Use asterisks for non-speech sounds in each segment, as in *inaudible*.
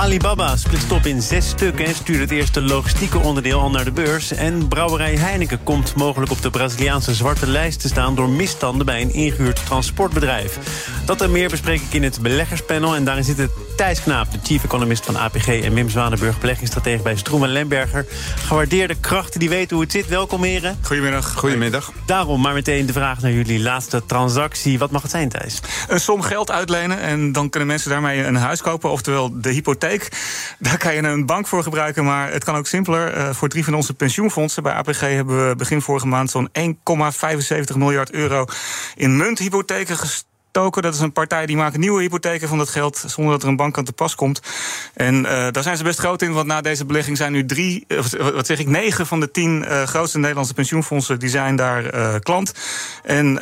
Alibaba splitst op in zes stukken en stuurt het eerste logistieke onderdeel al naar de beurs. En brouwerij Heineken komt mogelijk op de Braziliaanse zwarte lijst te staan... door misstanden bij een ingehuurd transportbedrijf. Dat en meer bespreek ik in het beleggerspanel. En daarin zitten Thijs Knaap, de chief economist van APG... en Wim Zwanenburg, beleggingsstratege bij Stroem en Lemberger. Gewaardeerde krachten die weten hoe het zit. Welkom, heren. Goedemiddag. Goedemiddag. Daarom maar meteen de vraag naar jullie laatste transactie. Wat mag het zijn, Thijs? Een som geld uitlenen en dan kunnen mensen daarmee een huis kopen. Oftewel de hypotheek daar kan je een bank voor gebruiken, maar het kan ook simpeler. Uh, voor drie van onze pensioenfondsen bij APG hebben we begin vorige maand zo'n 1,75 miljard euro in munthypotheken gestoken Token, dat is een partij die maakt nieuwe hypotheken van dat geld zonder dat er een bank aan te pas komt. En uh, daar zijn ze best groot in, want na deze belegging zijn nu drie, uh, wat zeg ik, negen van de tien uh, grootste Nederlandse pensioenfondsen die zijn daar klant. En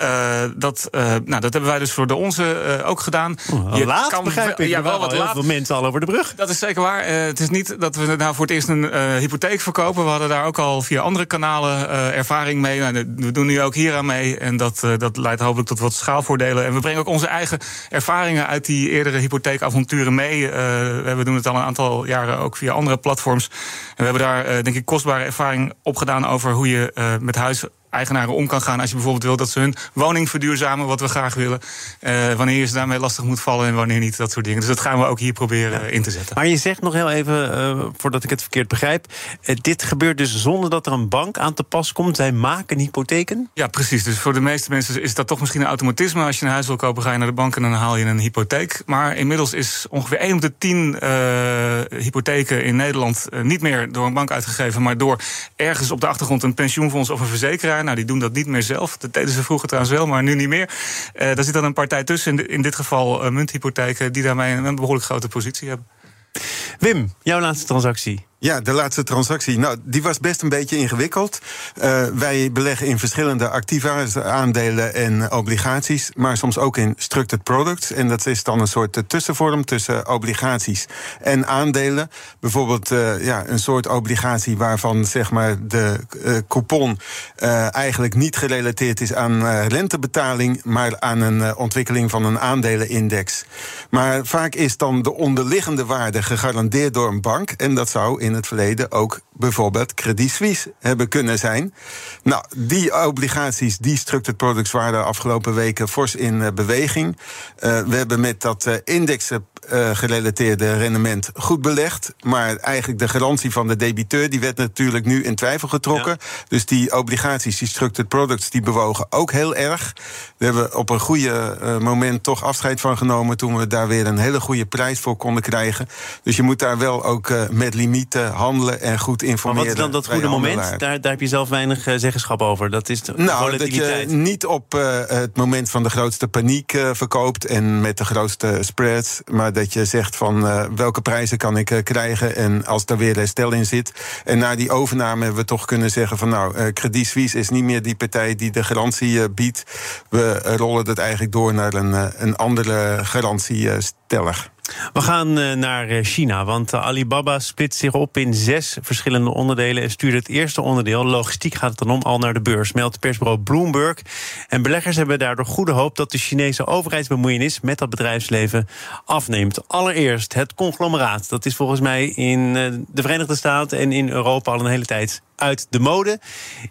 dat, nou, dat hebben wij dus voor de onze ook gedaan. Oh, je laat, kan, begrijp ik. Ja, wel wat laat. veel mensen al over de brug. Dat is zeker waar. het is niet dat we nou voor het eerst een hypotheek verkopen. We hadden daar ook al via andere kanalen ervaring mee. Nou, we doen nu ook hier aan mee. En dat, dat leidt hopelijk tot wat schaalvoordelen. En we brengen ook onze eigen ervaringen uit die eerdere hypotheekavonturen mee. Uh, we doen het al een aantal jaren ook via andere platforms. En we hebben daar, uh, denk ik, kostbare ervaring opgedaan over hoe je uh, met huis eigenaren om kan gaan als je bijvoorbeeld wil dat ze hun woning verduurzamen, wat we graag willen. Uh, wanneer je ze daarmee lastig moet vallen en wanneer niet, dat soort dingen. Dus dat gaan we ook hier proberen ja. in te zetten. Maar je zegt nog heel even, uh, voordat ik het verkeerd begrijp, uh, dit gebeurt dus zonder dat er een bank aan te pas komt. Zij maken hypotheken? Ja, precies. Dus voor de meeste mensen is dat toch misschien een automatisme. Als je een huis wil kopen, ga je naar de bank en dan haal je een hypotheek. Maar inmiddels is ongeveer 1 op de 10 hypotheken in Nederland niet meer door een bank uitgegeven, maar door ergens op de achtergrond een pensioenfonds of een verzekeraar. Nou, die doen dat niet meer zelf. Dat deden ze vroeger trouwens wel, maar nu niet meer. Uh, daar zit dan een partij tussen, in, dit geval munthypotheken, die daarmee een behoorlijk grote positie hebben. Wim, jouw laatste transactie. Ja, de laatste transactie. Nou, die was best een beetje ingewikkeld. Uh, wij beleggen in verschillende activa, aandelen en obligaties, maar soms ook in structured products. En dat is dan een soort tussenvorm tussen obligaties en aandelen. Bijvoorbeeld uh, ja, een soort obligatie waarvan zeg maar, de coupon eigenlijk niet gerelateerd is aan rentebetaling, maar aan een ontwikkeling van een aandelenindex. Maar vaak is dan de onderliggende waarde gegarandeerd door een bank. En dat zou in het verleden ook bijvoorbeeld Credit Suisse hebben kunnen zijn. Nou, die obligaties, die structured products waren de afgelopen weken fors in beweging. Uh, we hebben met dat uh, indexen uh, gerelateerde rendement goed belegd. Maar eigenlijk de garantie van de debiteur die werd natuurlijk nu in twijfel getrokken. Ja. Dus die obligaties, die structured products, die bewogen ook heel erg. We hebben op een goede uh, moment toch afscheid van genomen toen we daar weer een hele goede prijs voor konden krijgen. Dus je moet daar wel ook uh, met limieten handelen en goed informeren. Maar wat is dan dat goede moment? Daar, daar heb je zelf weinig zeggenschap over. Dat is de nou, dat je niet op het moment van de grootste paniek verkoopt en met de grootste spreads, maar dat je zegt van uh, welke prijzen kan ik krijgen en als daar weer herstel in zit. En na die overname hebben we toch kunnen zeggen van nou, Credit Suisse is niet meer die partij die de garantie biedt. We rollen het eigenlijk door naar een, een andere garantiesteller. We gaan uh, naar China, want uh, Alibaba splitst zich op in zes verschillende onderdelen en stuurt het eerste onderdeel, logistiek gaat het dan om, al naar de beurs, meldt persbureau Bloomberg. En beleggers hebben daardoor goede hoop dat de Chinese overheidsbemoeienis met dat bedrijfsleven afneemt. Allereerst het conglomeraat. Dat is volgens mij in de Verenigde Staten en in Europa al een hele tijd uit de mode.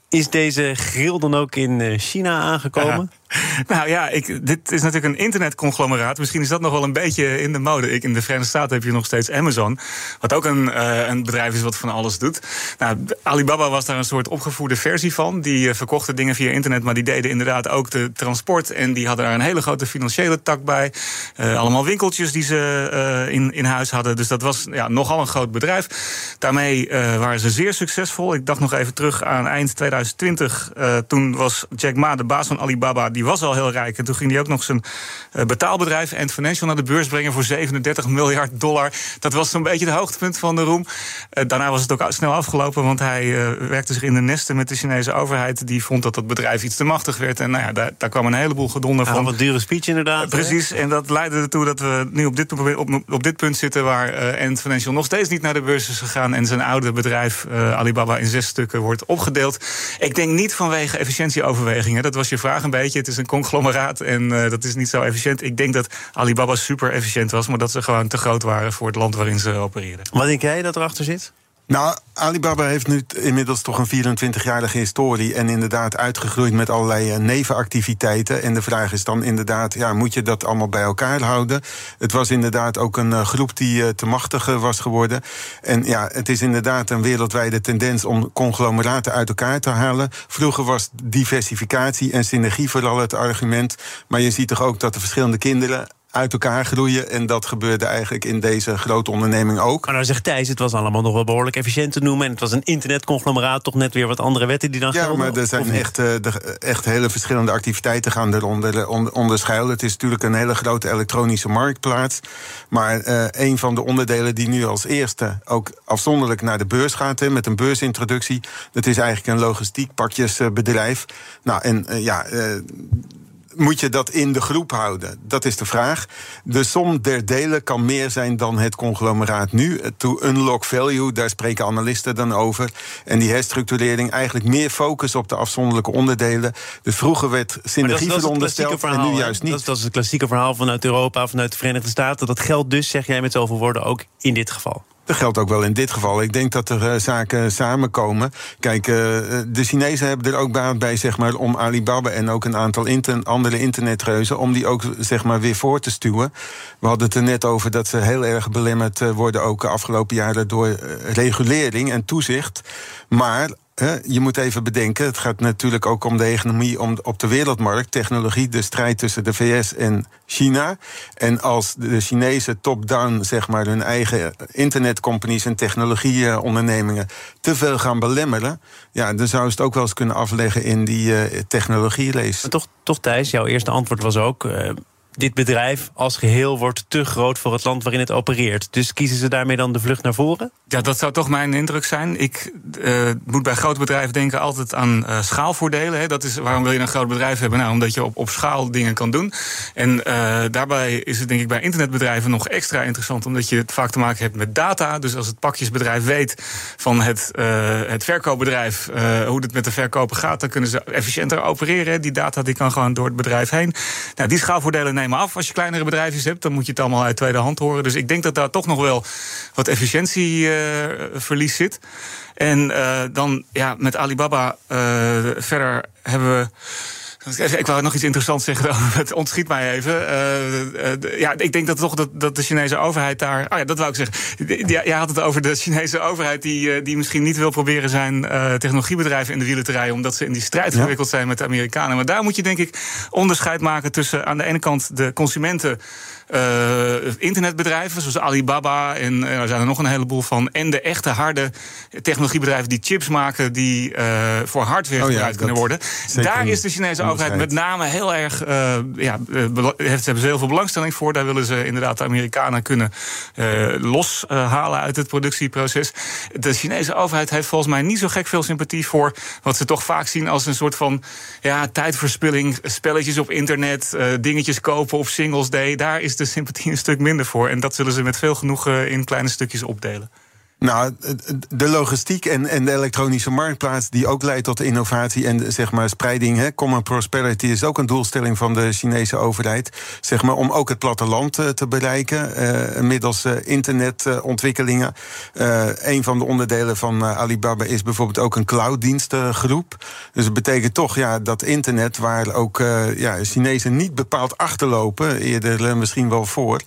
Is deze grill dan ook in China aangekomen? *laughs* Nou ja, ik, dit is natuurlijk een internetconglomeraat. Misschien is dat nog wel een beetje in de mode. Ik, in de Verenigde Staten heb je nog steeds Amazon. Wat ook een, uh, een bedrijf is wat van alles doet. Nou, Alibaba was daar een soort opgevoerde versie van. Die uh, verkochten dingen via internet, maar die deden inderdaad ook de transport. En die hadden daar een hele grote financiële tak bij. Allemaal winkeltjes die ze in, in huis hadden. Dus dat was ja, nogal een groot bedrijf. Daarmee waren ze zeer succesvol. Ik dacht dacht nog even terug aan eind 2020. toen was Jack Ma, de baas van Alibaba, die was al heel rijk. En toen ging hij ook nog zijn betaalbedrijf Ant Financial naar de beurs brengen voor 37 miljard dollar. Dat was zo'n beetje het hoogtepunt van de roem. daarna was het ook snel afgelopen, want hij werkte zich in de nesten met de Chinese overheid. Die vond dat dat bedrijf iets te machtig werd. En nou ja, daar, daar kwam een heleboel gedonder van. Wat dure speech inderdaad. precies, en dat leidde ertoe dat we nu op dit, op, op dit punt zitten waar Ant Financial nog steeds niet naar de beurs is gegaan en zijn oude bedrijf Alibaba in zes stukken wordt opgedeeld. Ik denk niet vanwege efficiëntieoverwegingen. Dat was je vraag een beetje. Het is een conglomeraat en uh, dat is niet zo efficiënt. Ik denk dat Alibaba super efficiënt was, maar dat ze gewoon te groot waren voor het land waarin ze opereerden. Wat denk jij dat erachter zit? Nou, Alibaba heeft nu inmiddels toch een 24-jarige historie. En inderdaad uitgegroeid met allerlei eh, nevenactiviteiten. En de vraag is dan inderdaad, ja, moet je dat allemaal bij elkaar houden? Het was inderdaad ook een eh, groep die uh, te machtig was geworden. En ja, het is inderdaad een wereldwijde tendens om conglomeraten uit elkaar te halen. Vroeger was diversificatie en synergie vooral het argument. Maar je ziet toch ook dat de verschillende kinderen uit elkaar groeien. En dat gebeurde eigenlijk in deze grote onderneming ook. Maar nou zegt Thijs, het was allemaal nog wel behoorlijk efficiënt te noemen. En het was een internetconglomeraat, toch net weer wat andere wetten die dan ja, gelden. Ja, maar er zijn echt, uh, echt hele verschillende activiteiten gaan eronder eh, onderschuilen. Het is natuurlijk een hele grote elektronische marktplaats. Maar uh, een van de onderdelen die nu als eerste ook afzonderlijk naar de beurs gaat... Hè, met een beursintroductie, dat is eigenlijk een logistiek pakjesbedrijf. Nou, en ja moet je dat in de groep houden? Dat is de vraag. De som der delen kan meer zijn dan het conglomeraat nu. To unlock value, daar spreken analisten dan over. En die herstructurering eigenlijk meer focus op de afzonderlijke onderdelen. Dus vroeger werd synergie verondersteld en nu juist niet. Dat is, dat is het klassieke verhaal vanuit Europa, vanuit de Verenigde Staten. Dat geldt dus, zeg jij met zoveel woorden, ook in dit geval. Dat geldt ook wel in dit geval. Ik denk dat er uh, zaken samenkomen. Kijk, uh, de Chinezen hebben er ook baat bij, zeg maar, om Alibaba en ook een aantal andere internetreuzen, om die ook zeg maar weer voor te stuwen. We hadden het er net over dat ze heel erg belemmerd eh, worden, ook de afgelopen jaren, door regulering en toezicht. Maar je moet even bedenken, het gaat natuurlijk ook om de economie om, op de wereldmarkt, technologie, de strijd tussen de VS en China. En als de Chinese top-down, zeg maar, hun eigen internetcompanies en technologieondernemingen te veel gaan belemmeren, ja, dan zou het ook wel eens kunnen afleggen in die uh, toch, toch, Thijs, jouw eerste antwoord was ook. Uh, dit bedrijf als geheel wordt te groot voor het land waarin het opereert. Dus kiezen ze daarmee dan de vlucht naar voren? Ja, dat zou toch mijn indruk zijn. Ik uh, moet bij grote bedrijven denken altijd aan uh, schaalvoordelen. Hè. Dat is, waarom wil je een groot bedrijf hebben? Nou, omdat je op, op schaal dingen kan doen. En uh, daarbij is het denk ik bij internetbedrijven nog extra interessant... omdat je het vaak te maken hebt met data. Dus als het pakjesbedrijf weet van het, het verkoopbedrijf... hoe het met de verkopen gaat, dan kunnen ze efficiënter opereren. Die data die kan gewoon door het bedrijf heen. Nou, die schaalvoordelen nemen af. Als je kleinere bedrijfjes hebt, dan moet je het allemaal uit tweede hand horen. Dus ik denk dat daar toch nog wel wat efficiëntieverlies zit. En uh, dan ja, met Alibaba uh, verder hebben we. Ik wou nog iets interessants zeggen, *laughs* het ontschiet mij even. Uh, ja, ik denk dat toch dat, dat de Chinese overheid daar. Oh ja, dat wou ik zeggen. Jij had het over de Chinese overheid die, die misschien niet wil proberen zijn technologiebedrijven in de wielen te rijden, omdat ze in die strijd ja. gewikkeld zijn met de Amerikanen. Maar daar moet je denk ik onderscheid maken tussen aan de ene kant de consumenten. Uh, internetbedrijven zoals Alibaba en er zijn er nog een heleboel van. En de echte harde technologiebedrijven die chips maken die uh, voor hardware oh, gebruikt kunnen worden. Daar is de Chinese overheid met name heel erg. ja, heeft, hebben ze heel veel belangstelling voor. Daar willen ze inderdaad de Amerikanen kunnen loshalen uit het productieproces. De Chinese overheid heeft volgens mij niet zo gek veel sympathie voor wat ze toch vaak zien als een soort van ja, tijdverspilling, spelletjes op internet, dingetjes kopen op Singles Day. Daar is de sympathie een stuk minder voor. En dat zullen ze met veel genoegen in kleine stukjes opdelen. Nou, de logistiek en, en de elektronische marktplaats, die ook leidt tot innovatie en zeg maar spreiding. Hè. Common prosperity is ook een doelstelling van de Chinese overheid. Zeg maar om ook het platteland uh, te bereiken. Uh, middels uh, internetontwikkelingen. een van de onderdelen van Alibaba is bijvoorbeeld ook een clouddienstengroep. Dus het betekent toch ja, dat internet, waar ook ja, Chinezen niet bepaald achterlopen, eerder misschien wel voor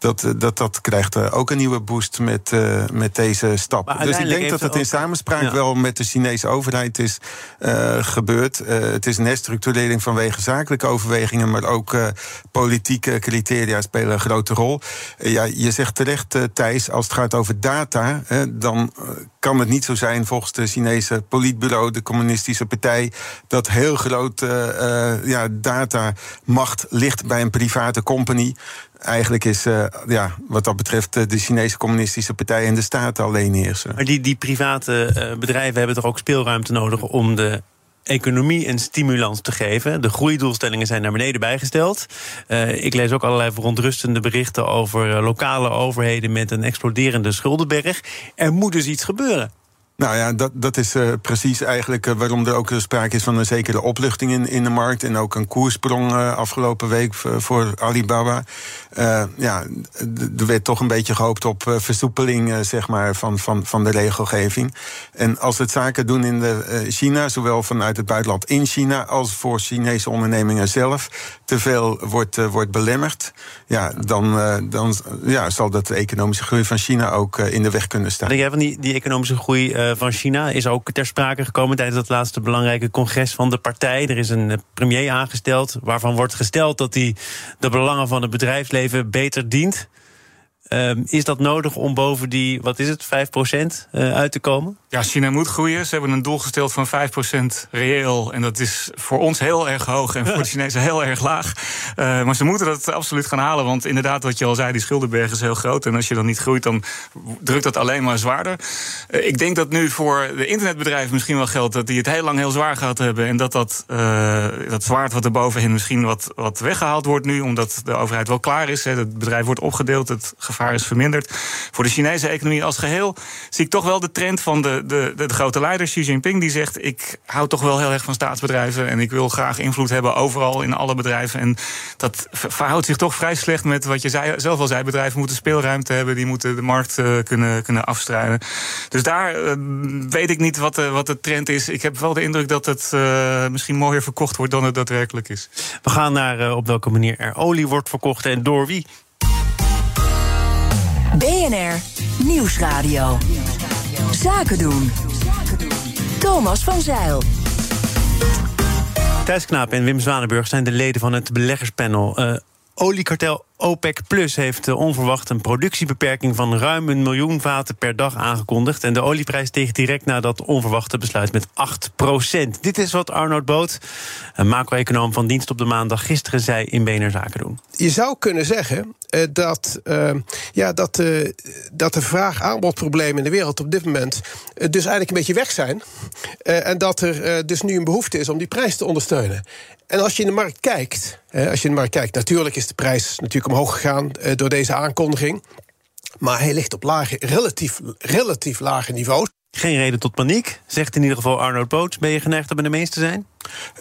dat, eh, dat, dat krijgt uh, ook een nieuwe boost met, uh, met deze stap. Dus ik denk dat het in samenspraak ja. wel met de Chinese overheid is uh, gebeurd. het is een herstructurering vanwege zakelijke overwegingen, maar ook politieke criteria spelen een grote rol. ja, je zegt terecht, Thijs, als het gaat over data, dan kan het niet zo zijn, volgens de Chinese politbureau, de communistische partij, dat heel grote ja, datamacht ligt bij een private company. Eigenlijk is, uh, ja, wat dat betreft, de Chinese communistische partij en de staat alleen heersen. Maar die, die private bedrijven hebben toch ook speelruimte nodig om de economie een stimulans te geven. De groeidoelstellingen zijn naar beneden bijgesteld. Ik lees ook allerlei verontrustende berichten over lokale overheden met een exploderende schuldenberg. Er moet dus iets gebeuren. Nou ja, dat, dat is uh, precies eigenlijk uh, waarom er ook sprake is van een zekere opluchting in, in de markt. En ook een koersprong uh, afgelopen week voor Alibaba. ja, er werd toch een beetje gehoopt op versoepeling zeg maar, van, van, van de regelgeving. En als het zaken doen in de, China, zowel vanuit het buitenland in China als voor Chinese ondernemingen zelf, te veel wordt, wordt belemmerd, ja, dan, dan ja, zal dat de economische groei van China ook in de weg kunnen staan. Denk jij van die, die economische groei eh, van China is ook ter sprake gekomen tijdens het laatste belangrijke congres van de partij. Er is een eh, premier aangesteld waarvan wordt gesteld dat hij de belangen van het bedrijfsleven beter dient. Ehm, is dat nodig om boven die, wat is het, 5% uh, uit te komen? Ja, China moet groeien. Ze hebben een doel gesteld van 5% reëel. En dat is voor ons heel erg hoog en voor de *laughs* Chinezen heel erg laag. Uh, maar ze moeten dat absoluut gaan halen. Want inderdaad, wat je al zei, die schuldenberg is heel groot. En als je dan niet groeit, dan drukt dat alleen maar zwaarder. Uh, ik denk dat nu voor de internetbedrijven misschien wel geldt dat die het heel lang heel zwaar gehad hebben. En dat dat, dat zwaard wat er bovenin misschien wat, wat weggehaald wordt nu. Omdat de overheid wel klaar is. Hè. Het bedrijf wordt opgedeeld. Het is verminderd. Voor de Chinese economie als geheel zie ik toch wel de trend van de, de, de, grote leider Xi Jinping. Die zegt: Ik hou toch wel heel erg van staatsbedrijven. En ik wil graag invloed hebben overal in alle bedrijven. En dat verhoudt zich toch vrij slecht met wat je zei, zelf al zei. Bedrijven moeten speelruimte hebben. Die moeten de markt uh, kunnen, kunnen afstrijden. Dus daar uh, weet ik niet wat, uh, wat de trend is. Ik heb wel de indruk dat het misschien mooier verkocht wordt dan het daadwerkelijk is. We gaan naar op welke manier er olie wordt verkocht en door wie. BNR Nieuwsradio. Zaken doen. Thomas van Zeil. Thijs Knaap en Wim Zwanenburg zijn de leden van het beleggerspanel. Uh, oliekartel OPEC Plus heeft eh, onverwacht een productiebeperking van ruim een miljoen vaten per dag aangekondigd. En de olieprijs steeg direct na dat onverwachte besluit met 8% Dit is wat Arnoud Boot, een macro-econoom van dienst op de maandag, gisteren zei in BNR Zaken doen. Je zou kunnen zeggen uh, dat, uh, ja, dat, dat de vraag-aanbodproblemen in de wereld op dit moment dus eigenlijk een beetje weg zijn. en dat er dus nu een behoefte is om die prijs te ondersteunen. En als je in de markt kijkt, als je in de markt kijkt, natuurlijk is de prijs natuurlijk omhoog gegaan uh, door deze aankondiging. Maar hij ligt op lage, relatief, relatief lage niveaus. Geen reden tot paniek, zegt in ieder geval Arnold Boots. Ben je geneigd om met de meeste te zijn?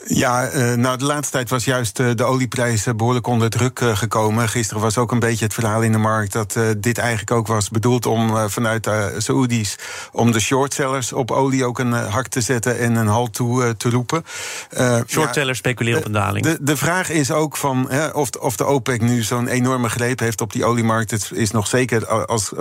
Ja, uh, nou, de laatste tijd was juist uh, de olieprijs behoorlijk onder druk uh, gekomen. Gisteren was ook een beetje het verhaal in de markt dat dit eigenlijk ook was bedoeld om vanuit de Saoedi's om de shortsellers op olie ook een hak te zetten en een halt toe te roepen. shortsellers ja, speculeren op een daling. De, de vraag is ook van of, of de OPEC nu zo'n enorme greep heeft op die oliemarkt. Het is nog zeker als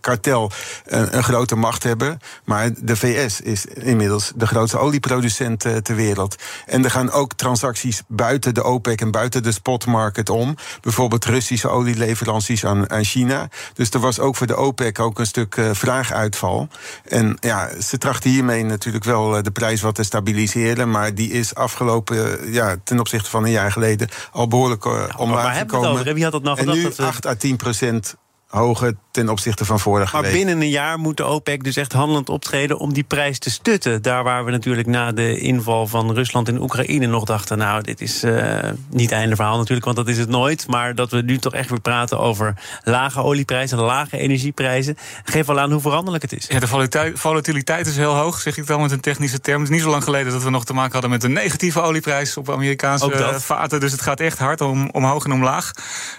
kartel een, een, grote macht hebben. Maar de VS is inmiddels de grootste olieproducent ter wereld. En er gaan ook transacties buiten de OPEC en buiten de spotmarket om. Bijvoorbeeld Russische olieleveranties aan, aan China. Dus er was ook voor de OPEC ook een stuk uh, vraaguitval. En ja, ze trachten hiermee natuurlijk wel uh, de prijs wat te stabiliseren. Maar die is afgelopen, uh, ja, ten opzichte van een jaar geleden, al behoorlijk uh, ja, omlaag gekomen. Wie had dat nou en gedacht? nu dat we... 8 à 10 procent hoger ten opzichte van vorige maar week. Maar binnen een jaar moet de OPEC dus echt handelend optreden om die prijs te stutten. Daar waar we natuurlijk na de inval van Rusland in Oekraïne nog dachten... nou, dit is uh, niet einde verhaal natuurlijk, want dat is het nooit. Maar dat we nu toch echt weer praten over lage olieprijzen, lage energieprijzen. Geef al aan hoe veranderlijk het is. Ja, de volatiliteit is heel hoog, zeg ik dan met een technische term. Het is niet zo lang geleden dat we nog te maken hadden met een negatieve olieprijs... op Amerikaanse vaten, dus het gaat echt hard om, omhoog en omlaag.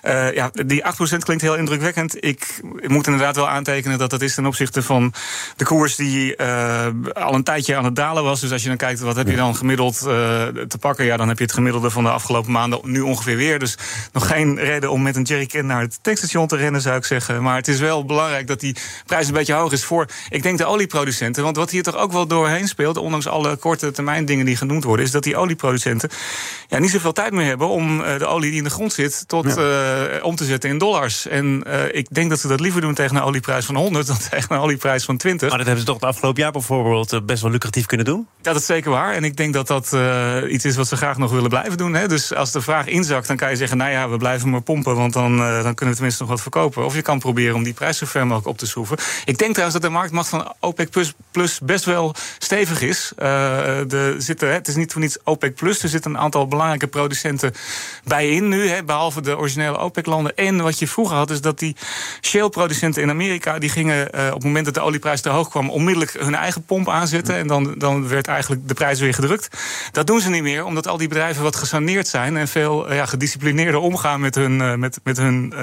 Uh, ja, die 8% klinkt heel indrukwekkend ik, ik, moet inderdaad wel aantekenen dat dat is ten opzichte van de koers die uh, al een tijdje aan het dalen was. Dus als je dan kijkt wat heb je dan gemiddeld uh, te pakken, ja, dan heb je het gemiddelde van de afgelopen maanden nu ongeveer weer. Dus nog geen reden om met een jerrycan naar het tankstation te rennen, zou ik zeggen. Maar het is wel belangrijk dat die prijs een beetje hoog is voor, ik denk, de olieproducenten. Want wat hier toch ook wel doorheen speelt, ondanks alle korte termijn dingen die genoemd worden, is dat die olieproducenten ja, niet zoveel tijd meer hebben om uh, de olie die in de grond zit tot ja. om te zetten in dollars. En ik denk dat ze dat liever doen tegen een olieprijs van 100 dan *laughs* tegen een olieprijs van 20. Maar dat hebben ze toch het afgelopen jaar bijvoorbeeld eh, best wel lucratief kunnen doen? Dat is zeker waar. En ik denk dat dat uh, iets is wat ze graag nog willen blijven doen. Hè. Dus als de vraag inzakt, dan kan je zeggen: nou ja, we blijven maar pompen, want dan, uh, dan kunnen we tenminste nog wat verkopen. Of je kan proberen om die prijs zo ver mogelijk op te schroeven. Ik denk trouwens dat de marktmacht van OPEC Plus, plus best wel stevig is. zitten, het is niet voor niets OPEC Plus. Er zitten een aantal belangrijke producenten bij in nu, hè, behalve de originele OPEC-landen. En wat je vroeger had, is dat die shale-producenten in Amerika, die gingen uh, op het moment dat de olieprijs te hoog kwam, onmiddellijk hun eigen pomp aanzetten. En dan, dan werd eigenlijk de prijs weer gedrukt. Dat doen ze niet meer, omdat al die bedrijven wat gesaneerd zijn en veel uh, ja, gedisciplineerder omgaan met hun, uh, met, met hun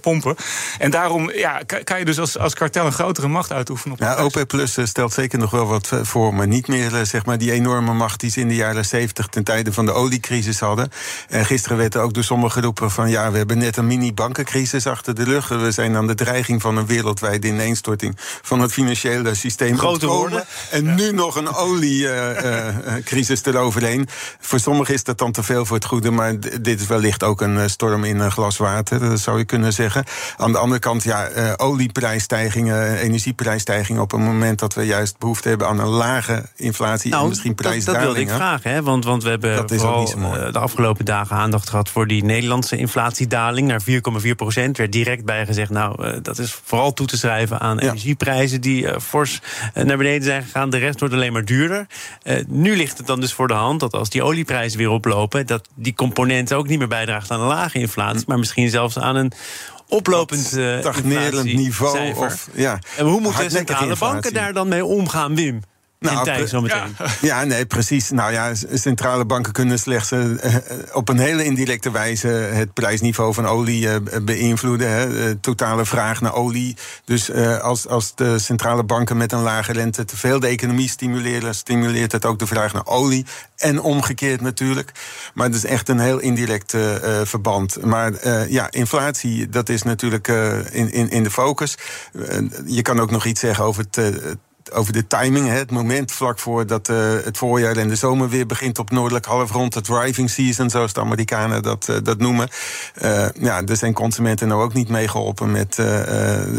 pompen. En daarom ja, kan je dus als, als kartel een grotere macht uitoefenen. Op ja, OPEC Plus stelt zeker nog wel wat voor, maar niet meer zeg maar, die enorme macht die ze in de jaren 70 ten tijde van de oliecrisis hadden. En gisteren werd er ook door sommigen geroepen van ja, we hebben net een mini-bankencrisis achter de rug. We zijn aan de dreiging van een wereldwijde ineenstorting van het financiële systeem. Grote woorden. En nu nog een oliecrisis uh, eroverheen. Voor sommigen is dat dan te veel voor het goede, maar dit is wellicht ook een storm in een glas water, dat zou je kunnen zeggen. Aan de andere kant, ja, uh, olieprijsstijgingen, energieprijsstijgingen op een moment dat we juist behoefte hebben aan een lage inflatie nou, en misschien prijsdalingen. Dat, dat wilde ik vragen, hè? Want, want we hebben dat is vooral, ook niet zo mooi. uh, de afgelopen dagen aandacht gehad voor die Nederlandse inflatiedaling naar 4,4 procent. Werd direct bij gezegd, nou, uh, dat is vooral toe te schrijven aan Ja. energieprijzen die uh, fors uh, naar beneden zijn gegaan. De rest wordt alleen maar duurder. Nu ligt het dan dus voor de hand dat als die olieprijzen weer oplopen, dat die component ook niet meer bijdraagt aan een lage inflatie, maar misschien zelfs aan een oplopend uh, stagnerend niveau. Of, ja, En hoe moeten hardnekkige centrale banken daar dan mee omgaan, Wim? Nou, zometeen. Ja, nee, precies. Nou ja, centrale banken kunnen slechts eh, eh, op een hele indirecte wijze het prijsniveau van olie eh, beïnvloeden. Hè. Totale vraag naar olie. Dus als, als de centrale banken met een lage rente te veel de economie stimuleren, stimuleert het ook de vraag naar olie. En omgekeerd natuurlijk. Maar het is echt een heel indirect verband. Maar ja, inflatie, dat is natuurlijk in, in, in de focus. Je kan ook nog iets zeggen over het. Eh, over de timing, hè, het moment vlak voordat uh, het voorjaar en de zomer weer begint op noordelijk halfrond, het driving season, zoals de Amerikanen dat, uh, dat noemen. Uh, ja, er zijn consumenten nou ook niet meegeholpen met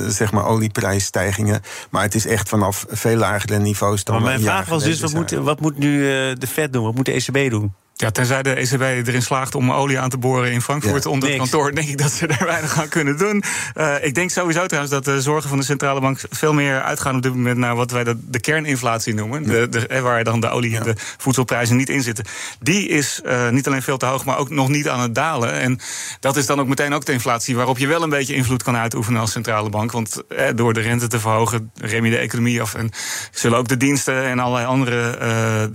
zeg maar olieprijsstijgingen. Maar het is echt vanaf veel lagere niveaus dan. Maar mijn vraag was dus: wat moet, wat moet nu de Fed doen? Wat moet de ECB doen? Ja, tenzij de ECB erin slaagt om olie aan te boren in Frankfurt Ja, onder het niks. kantoor, denk ik dat ze daar weinig aan kunnen doen. Uh, ik denk sowieso trouwens dat de zorgen van de centrale bank veel meer uitgaan op dit moment naar wat wij de, de kerninflatie noemen. De, de, waar dan de olie en de voedselprijzen niet in zitten. Die is uh, niet alleen veel te hoog, maar ook nog niet aan het dalen. En dat is dan ook meteen ook de inflatie waarop je wel een beetje invloed kan uitoefenen als centrale bank. Want eh, door de rente te verhogen, rem je de economie af. En zullen ook de diensten en allerlei andere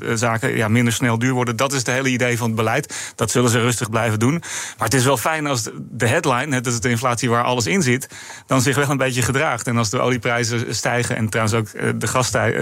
uh, zaken ja, minder snel duur worden. Dat is het hele idee van het beleid. Dat zullen ze rustig blijven doen. Maar het is wel fijn als de headline, dat is de inflatie waar alles in zit, dan zich wel een beetje gedraagt. En als de olieprijzen stijgen en trouwens ook eh, de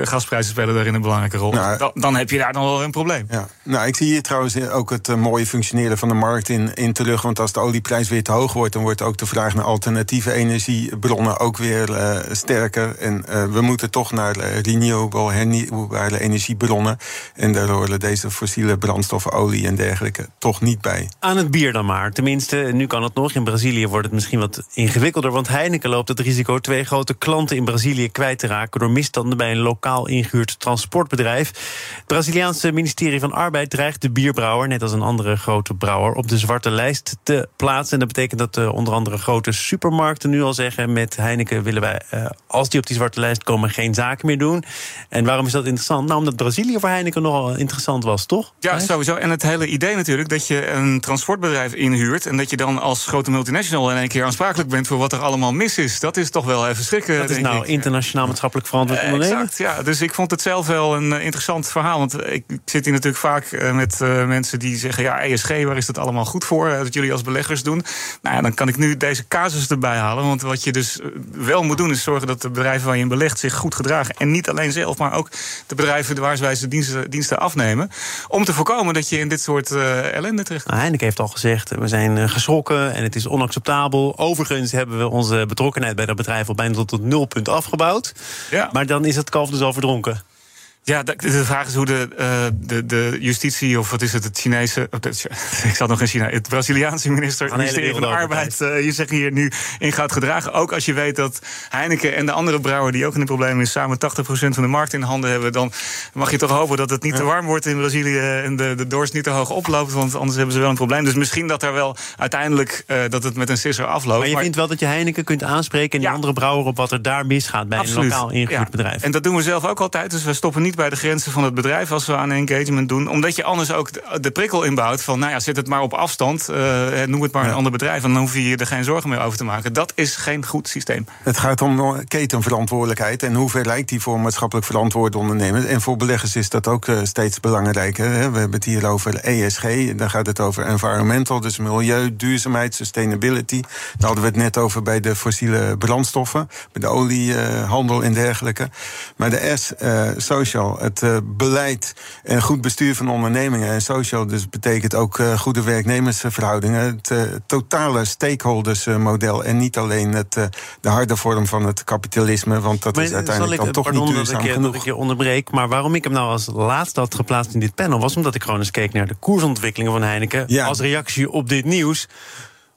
gasprijzen spelen daarin een belangrijke rol, nou, dan, dan, heb je daar dan wel een probleem. Ja. Nou, ik zie hier trouwens ook het uh, mooie functioneren van de markt in, in terug. Want als de olieprijs weer te hoog wordt, dan wordt ook de vraag naar alternatieve energiebronnen ook weer uh, sterker. En uh, we moeten toch naar renewable, hernieuwbare energiebronnen. En daar horen deze fossiele brandstoffen, olie en dergelijke toch niet bij. Aan het bier dan maar. Tenminste, nu kan het nog. In Brazilië wordt het misschien wat ingewikkelder. Want Heineken loopt het risico twee grote klanten in Brazilië kwijt te raken. door misstanden bij een lokaal ingehuurd transportbedrijf. Het Braziliaanse ministerie van Arbeid dreigt de bierbrouwer, net als een andere grote brouwer, op de zwarte lijst te plaatsen. En dat betekent dat uh, onder andere grote supermarkten nu al zeggen: met Heineken willen wij, uh, als die op die zwarte lijst komen, geen zaken meer doen. En waarom is dat interessant? Nou, omdat Brazilië voor Heineken nogal interessant was, toch? Ja, sowieso. En het hele idee natuurlijk dat je een transportbedrijf inhuurt. en dat je dan als grote multinational in één keer aansprakelijk bent voor wat er allemaal mis is. Dat is toch wel even schrikken. Dat is nou ik. internationaal maatschappelijk verantwoord uh, ondernemen. Exact, ja. Dus ik vond het zelf wel een uh, interessant verhaal. Want ik zit hier natuurlijk vaak uh, met mensen die zeggen: ja, ESG, waar is dat allemaal goed voor? dat jullie als beleggers doen. Nou ja, dan kan ik nu deze casus erbij halen. Want wat je dus wel moet doen, is zorgen dat de bedrijven waar je in belegt zich goed gedragen. En niet alleen zelf, maar ook de bedrijven waar zij ze diensten, diensten afnemen. Om te voorkomen dat je in dit soort uh, ellende terecht nou, Heineken heeft al gezegd, we zijn uh, geschrokken en het is onacceptabel. Overigens hebben we onze betrokkenheid bij dat bedrijf al bijna tot het nulpunt afgebouwd. Ja. Maar dan is het kalf dus al verdronken. Ja, de, de, vraag is hoe de, uh, de, de justitie, of wat is het, het Chinese. *laughs* ik zat nog in China. Het Braziliaanse minister, het ministerie van de Arbeid. Uh, je zegt hier nu in gaat gedragen. Ook als je weet dat Heineken en de andere brouwer die ook in de problemen is, samen 80% van de markt in handen hebben. Dan mag je toch hopen dat het niet te warm wordt in Brazilië en de, de dorst niet te hoog oploopt. Want anders hebben ze wel een probleem. Dus misschien dat er wel uiteindelijk uh, dat het met een sisser afloopt. Maar je vindt wel dat je Heineken kunt aanspreken en die andere brouwer op wat er daar misgaat bij een lokaal ingevoerd bedrijf. En dat doen we zelf ook altijd. Dus we stoppen niet bij de grenzen van het bedrijf als we aan engagement doen. Omdat je anders ook de prikkel inbouwt van, nou ja, zet het maar op afstand. Uh, noem het maar een ander bedrijf. En dan hoef je je er geen zorgen meer over te maken. Dat is geen goed systeem. Het gaat om ketenverantwoordelijkheid. En hoe ver lijkt die voor maatschappelijk verantwoord ondernemen. En voor beleggers is dat ook uh, steeds belangrijker. Hè. We hebben het hier over ESG. Dan gaat het over environmental, dus milieu, duurzaamheid, sustainability. Daar hadden we het net over bij de fossiele brandstoffen. Bij de oliehandel en dergelijke. Maar de S, uh, social, het uh, beleid en goed bestuur van ondernemingen. En social dus betekent ook uh, goede werknemersverhoudingen. Het uh, totale stakeholdersmodel. en niet alleen het, de harde vorm van het kapitalisme. Want dat maar, is uiteindelijk ik, dan toch niet duurzaam dat ik, genoeg. Dat ik je onderbreek. Maar waarom ik hem nou als laatste had geplaatst in dit panel... was omdat ik gewoon eens keek naar de koersontwikkelingen van Heineken... Ja. als reactie op dit nieuws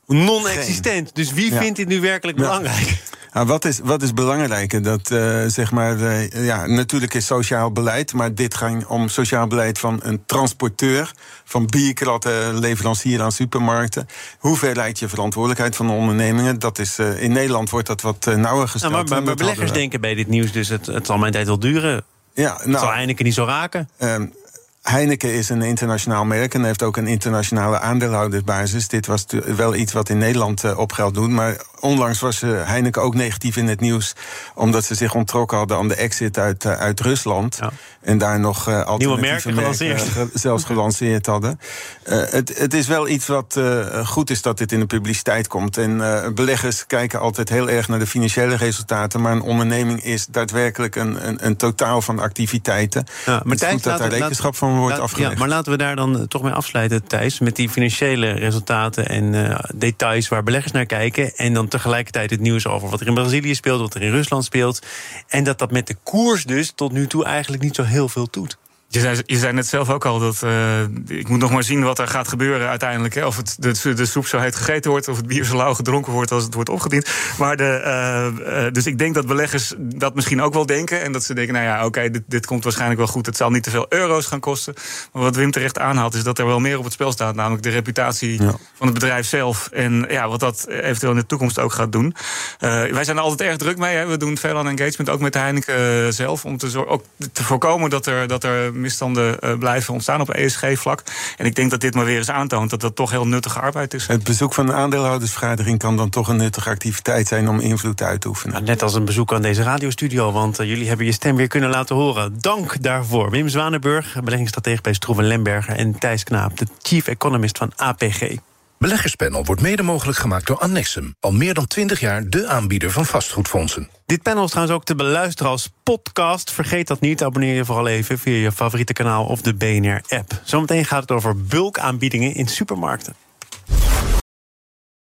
non-existent. Dus wie ja. vindt dit nu werkelijk belangrijk? Nou, wat, is, wat is belangrijker? Dat, uh, zeg maar, uh, ja, natuurlijk is sociaal beleid, maar dit ging om sociaal beleid van een transporteur, van bierkratten, leverancier aan supermarkten. Hoe ver leidt je verantwoordelijkheid van de ondernemingen? Dat is, uh, in Nederland wordt dat wat nauwer gesteld. Nou, maar, maar, maar beleggers denken bij dit nieuws dus, het, het zal mijn tijd wel duren. Ja, nou, het zal Heineken niet zo raken. Um, Heineken is een internationaal merk en heeft ook een internationale aandeelhoudersbasis. Dit was wel iets wat in Nederland op geld doen. Maar onlangs was uh, Heineken ook negatief in het nieuws. Omdat ze zich onttrokken hadden aan de exit uit, uh, uit Rusland. Ja. En daar nog uh, alternatieve Nieuwe merken, merken gelanceerd. zelfs gelanceerd hadden. het, het is wel iets wat goed is dat dit in de publiciteit komt. En beleggers kijken altijd heel erg naar de financiële resultaten. Maar een onderneming is daadwerkelijk een, een, een totaal van activiteiten. Ja, maar het is goed dat daar rekenschap van wordt afgelegd. Ja, maar laten we daar dan toch mee afsluiten, Thijs. Met die financiële resultaten en uh, details waar beleggers naar kijken. En dan tegelijkertijd het nieuws over wat er in Brazilië speelt, wat er in Rusland speelt. En dat dat met de koers dus tot nu toe eigenlijk niet zo heel veel doet. Je zei, je zei net zelf ook al dat. Uh, ik moet nog maar zien wat er gaat gebeuren uiteindelijk. Hè. Of het, de, de soep zo heet gegeten wordt. Of het bier zo lauw gedronken wordt als het wordt opgediend. Maar de, uh, uh, dus ik denk dat beleggers dat misschien ook wel denken. En dat ze denken: nou ja, oké, okay, dit, dit komt waarschijnlijk wel goed. Het zal niet te veel euro's gaan kosten. Maar wat Wim terecht aanhaalt, is dat er wel meer op het spel staat. Namelijk de reputatie ja. van het bedrijf zelf. En ja, wat dat eventueel in de toekomst ook gaat doen. wij zijn er altijd erg druk mee. Hè. We doen veel aan engagement, ook met de Heineken zelf. Om te, ook te voorkomen dat er. Dat er misstanden uh, blijven ontstaan op ESG-vlak. En ik denk dat dit maar weer eens aantoont dat dat toch heel nuttige arbeid is. Het bezoek van een aandeelhoudersvergadering kan dan toch een nuttige activiteit zijn om invloed uit te oefenen. Nou, net als een bezoek aan deze radiostudio, want uh, jullie hebben je stem weer kunnen laten horen. Dank daarvoor. Wim Zwanenburg, beleggingsstratege bij Stroeven Lemberger en Thijs Knaap, de chief economist van APG. Beleggerspanel wordt mede mogelijk gemaakt door Annexum. Al meer dan 20 jaar de aanbieder van vastgoedfondsen. Dit panel is trouwens ook te beluisteren als podcast. Vergeet dat niet. Abonneer je vooral even via je favoriete kanaal of de BNR-app. Zometeen gaat het over bulkaanbiedingen in supermarkten.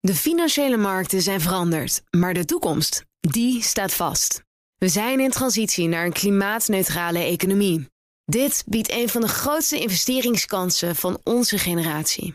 De financiële markten zijn veranderd, maar de toekomst, die staat vast. We zijn in transitie naar een klimaatneutrale economie. Dit biedt een van de grootste investeringskansen van onze generatie.